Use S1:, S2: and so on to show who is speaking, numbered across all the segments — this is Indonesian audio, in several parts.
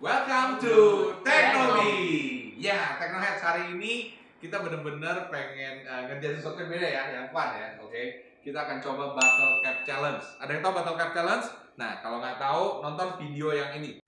S1: Welcome to Teknobi. Ya, Teknoheads hari ini kita bener-bener pengen uh, ngerjain sesuatu yang beda ya, yang fun ya, oke? Kita akan coba Battle Cap Challenge. Ada yang tahu Battle Cap Challenge? Nah, kalau nggak tahu, nonton video yang ini.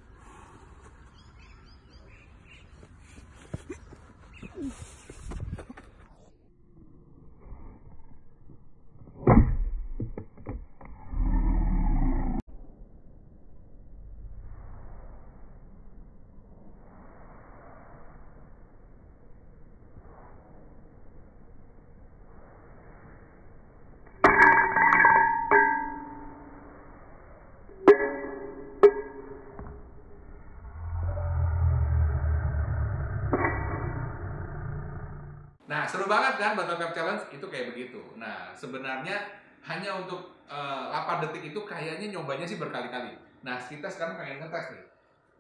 S1: Nah, seru banget kan Battle Cap Challenge itu kayak begitu. Nah, sebenarnya hanya untuk uh, 8 detik itu kayaknya nyobanya sih berkali-kali. Nah, kita sekarang pengen ngetes nih.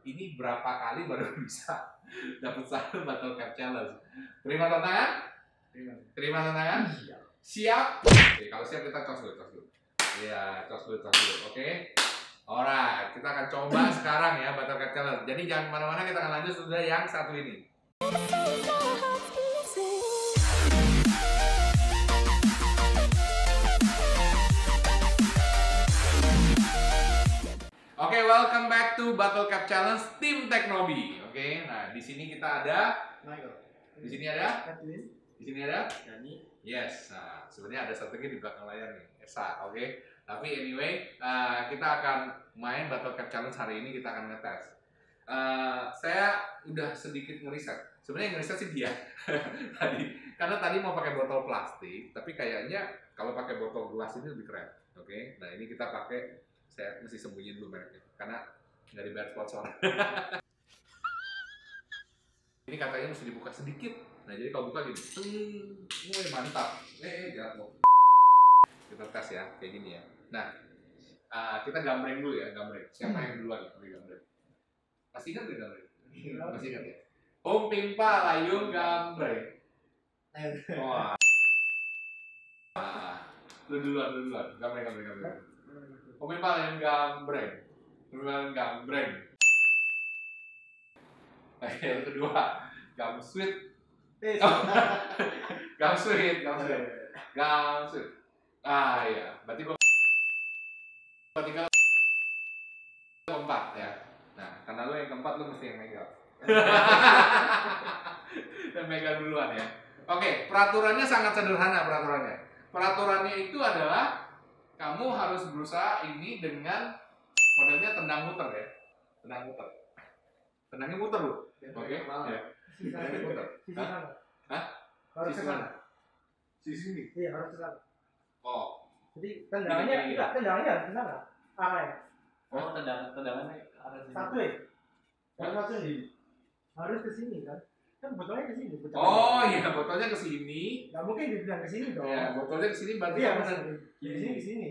S1: Ini berapa kali baru bisa dapat satu Battle Cap Challenge. Terima tantangan?
S2: Terima.
S1: Terima tantangan?
S2: Iya.
S1: Siap? Oke, kalau siap kita cos dulu, cos dulu. Iya, cos dulu, cos dulu. Oke? Alright, kita akan coba sekarang ya Battle Cap Challenge. Jadi jangan ke mana-mana, kita akan lanjut sudah yang satu ini. Oke, welcome back to Battle Cap Challenge Tim Teknobi. Oke, nah di sini kita ada,
S2: Michael.
S1: di sini ada,
S2: Edwin.
S1: di sini ada.
S2: Yani.
S1: Yes, nah sebenarnya ada satu lagi di belakang layar nih, Esa. Oke, tapi anyway, uh, kita akan main Battle Cap Challenge hari ini. Kita akan ngetes. Uh, saya udah sedikit ngeriset. Sebenarnya ngeriset sih dia tadi, karena tadi mau pakai botol plastik, tapi kayaknya kalau pakai botol gelas ini lebih keren. Oke, nah ini kita pakai. Saya mesti sembunyiin dulu mereknya, karena nggak dibayar sponsor. ini katanya mesti dibuka sedikit. Nah jadi kalau buka gini, hmm, woi mantap. Eh, eh jangan mau. Kita tes ya, kayak gini ya. Nah, uh, kita gambreng dulu ya, gambreng. Siapa yang duluan ya, gambreng? Masih ingat nggak gambreng? Masih ingat ya? Om Pimpa Layung Gambreng. Wah. Ah, lu duluan, lu duluan. Gambreng, gambreng, gambreng. Om Pimpa Layung Gambreng. Om Pimpa Layung Gambreng. Oke, yang kedua, Gam Sweet.
S2: Eh,
S1: Gam Sweet, Gam Sweet. Gam Sweet. Ah iya, berarti gua tinggal keempat ya. Nah, karena lu yang keempat lu mesti yang megang. yang megang duluan ya. Oke, peraturannya sangat sederhana peraturannya. Peraturannya itu adalah kamu harus berusaha ini dengan modelnya tendang muter ya. Tendang muter. Tendangnya muter lu. Oke. Ya.
S2: Sisi sana.
S1: Tendangnya muter.
S2: Sisi
S1: Hah?
S2: Harus ke sana.
S1: Sisi ini.
S2: Iya, harus ke sana.
S1: Oh,
S2: Jadi tendangannya,
S1: Gini, gini,
S2: enggak, tendangannya harus ke sana. Arahnya.
S3: Oh, tendangan tendangannya ke arah sini.
S2: Satu ya? Harus satu nih. Harus ke sini kan? Kan botolnya ke sini. botolnya.
S1: Oh iya, botolnya ke sini.
S2: Nggak mungkin ditendang ke sini dong.
S1: Ya, botolnya ke sini berarti
S2: Iya,
S1: kamu nendang-
S2: ke sini ke sini.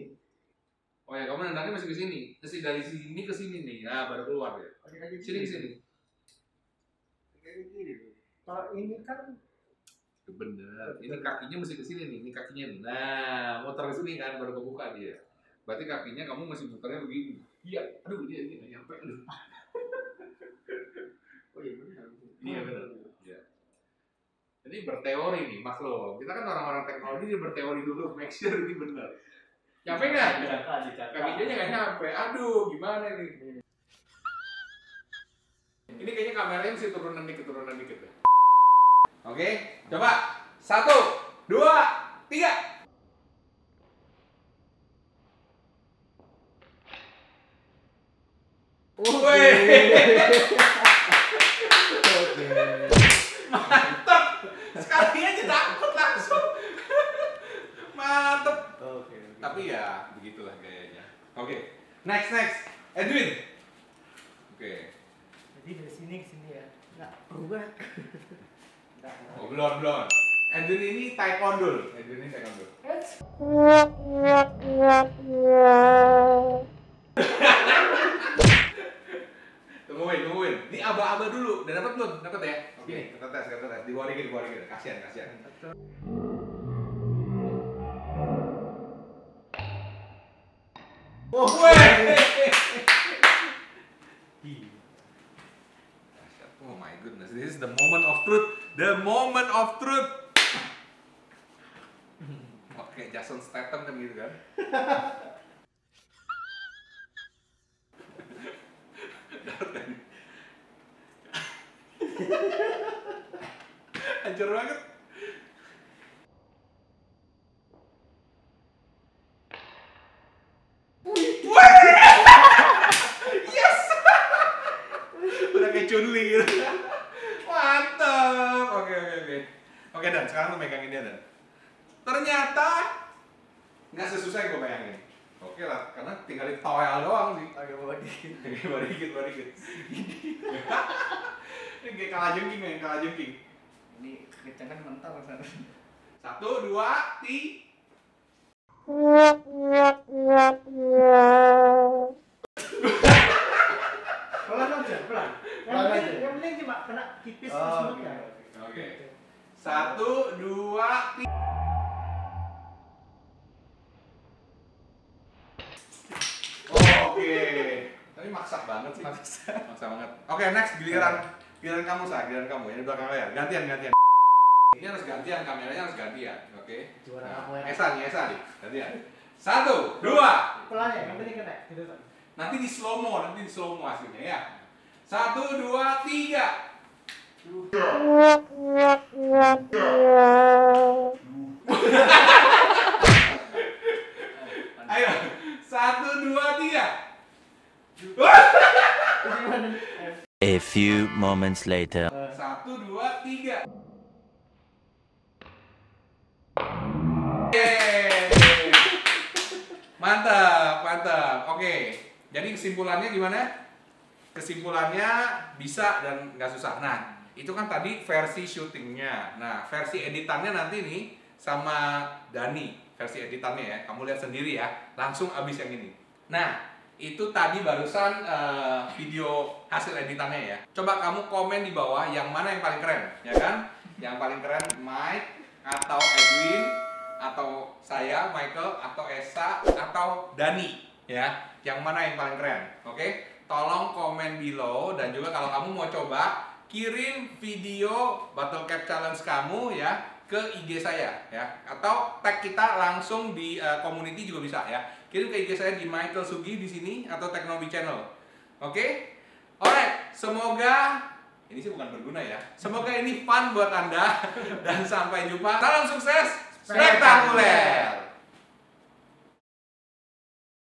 S1: Oh ya, kamu nendangnya masih ke sini. Terus dari sini ke sini nih. Nah, baru keluar ya.
S2: Pakai kaki
S1: Sini ke sini.
S2: Kaki kiri. Kalau ini kan
S1: Bener. Ini kakinya mesti ke sini nih. Ini kakinya nih. Nah, muter ke sini kan baru kebuka dia. Berarti kakinya kamu masih muternya begini. Iya. Aduh, dia ini nyampe. Aduh.
S2: Oh iya benar.
S1: Iya benar. Iya. Ini berteori nih, Mas lo. Kita kan orang-orang teknologi dia berteori dulu, make sure ini benar. Nyampe nggak?
S3: Dicaka.
S1: Kakinya nggak nyampe. Aduh, gimana nih? Ini kayaknya kameranya mesti turunan dikit, turunan dikit deh. Oke, coba. Satu, dua, tiga. Wih, Sekali aja takut langsung. Mantep.
S2: Oke.
S1: Tapi ya begitulah gayanya. Oke, next next. Edwin. Oke.
S2: Jadi dari sini ke sini ya. Enggak berubah. Enggak.
S1: Oh, belum belum. Edwin ini taekwondo. Edwin ini taekwondo. Tungguin, tungguin. Ini aba-aba dulu. Udah dapat belum? Dapat ya? Oke, kita tes, kita tes. Di bawah dikit, di bawah dikit. Kasihan, kasihan.
S2: Oh,
S1: Weh. goodness, this is the moment of truth. The moment of truth. Oke, Jason Statham kan gitu kan? Kan? Hancur banget. Yes! Udah kayak Chun-Li gitu. Mantap. Oke, oke, oke. Oke, Dan, sekarang lu megangin dia, Dan. Ternyata nggak sesusah yang gue bayangin. Oke lah, karena tinggal di toel doang sih.
S3: Agak bawa dikit.
S1: baru dikit, baru dikit. Ini kayak kalah jengking nih, kalah jengking.
S3: Ini kencang kan mental sana.
S1: Satu, dua, ti.
S2: Pelan aja, pelan. Yang
S3: Pelan
S2: penting, yang penting cuma kena tipis
S3: Oh, oke,
S2: ya.
S3: oke.
S1: Oke. Satu, dua, ti. Oke. Tapi maksa banget sih.
S3: Maksa.
S1: Maksa banget. Oke, next giliran giliran kamu sah, giliran kamu ya di belakang layar. Gantian, gantian. Ini harus gantian, kameranya harus gantian, oke?
S2: Juara
S1: Nah,
S2: kamu ya.
S1: Esa nih, Esa nih, gantian. Satu, dua,
S2: Pelan ya, yang penting kena. Gitu
S1: nanti di slow mo, nanti di slow mo hasilnya ya. Satu, dua, tiga. Ayo, satu, dua, tiga.
S4: Few moments later.
S1: Satu, dua, tiga. Mantap, mantap. Oke, jadi kesimpulannya gimana? Kesimpulannya bisa dan nggak susah. Nah, itu kan tadi versi syutingnya. Nah, versi editannya nanti nih sama Dani versi editannya ya. Kamu lihat sendiri ya. Langsung abis yang ini. Nah, itu tadi barusan eh, video hasil editannya ya. Coba kamu komen di bawah yang mana yang paling keren, ya kan? Yang paling keren Mike atau Edwin atau saya Michael atau Esa atau Dani ya. Yang mana yang paling keren? Oke? Tolong komen below dan juga kalau kamu mau coba kirim video Battle Cap Challenge kamu ya ke IG saya ya atau tag kita langsung di eh, community juga bisa ya kirim ke IG saya di Michael Sugi di sini atau Teknobi Channel. Oke? Alright semoga ini sih bukan berguna ya. Semoga ini fun buat anda. Dan sampai jumpa. Salam sukses. Spektakuler